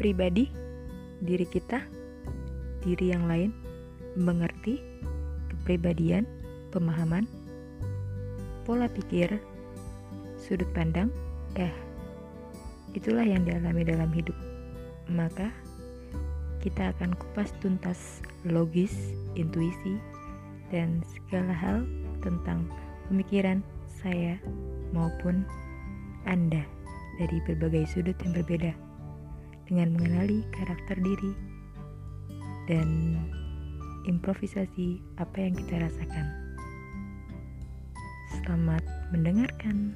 pribadi, diri kita, diri yang lain, mengerti, kepribadian, pemahaman, pola pikir, sudut pandang, eh, itulah yang dialami dalam hidup. Maka, kita akan kupas tuntas logis, intuisi, dan segala hal tentang pemikiran saya maupun Anda dari berbagai sudut yang berbeda dengan mengenali karakter diri dan improvisasi apa yang kita rasakan. Selamat mendengarkan.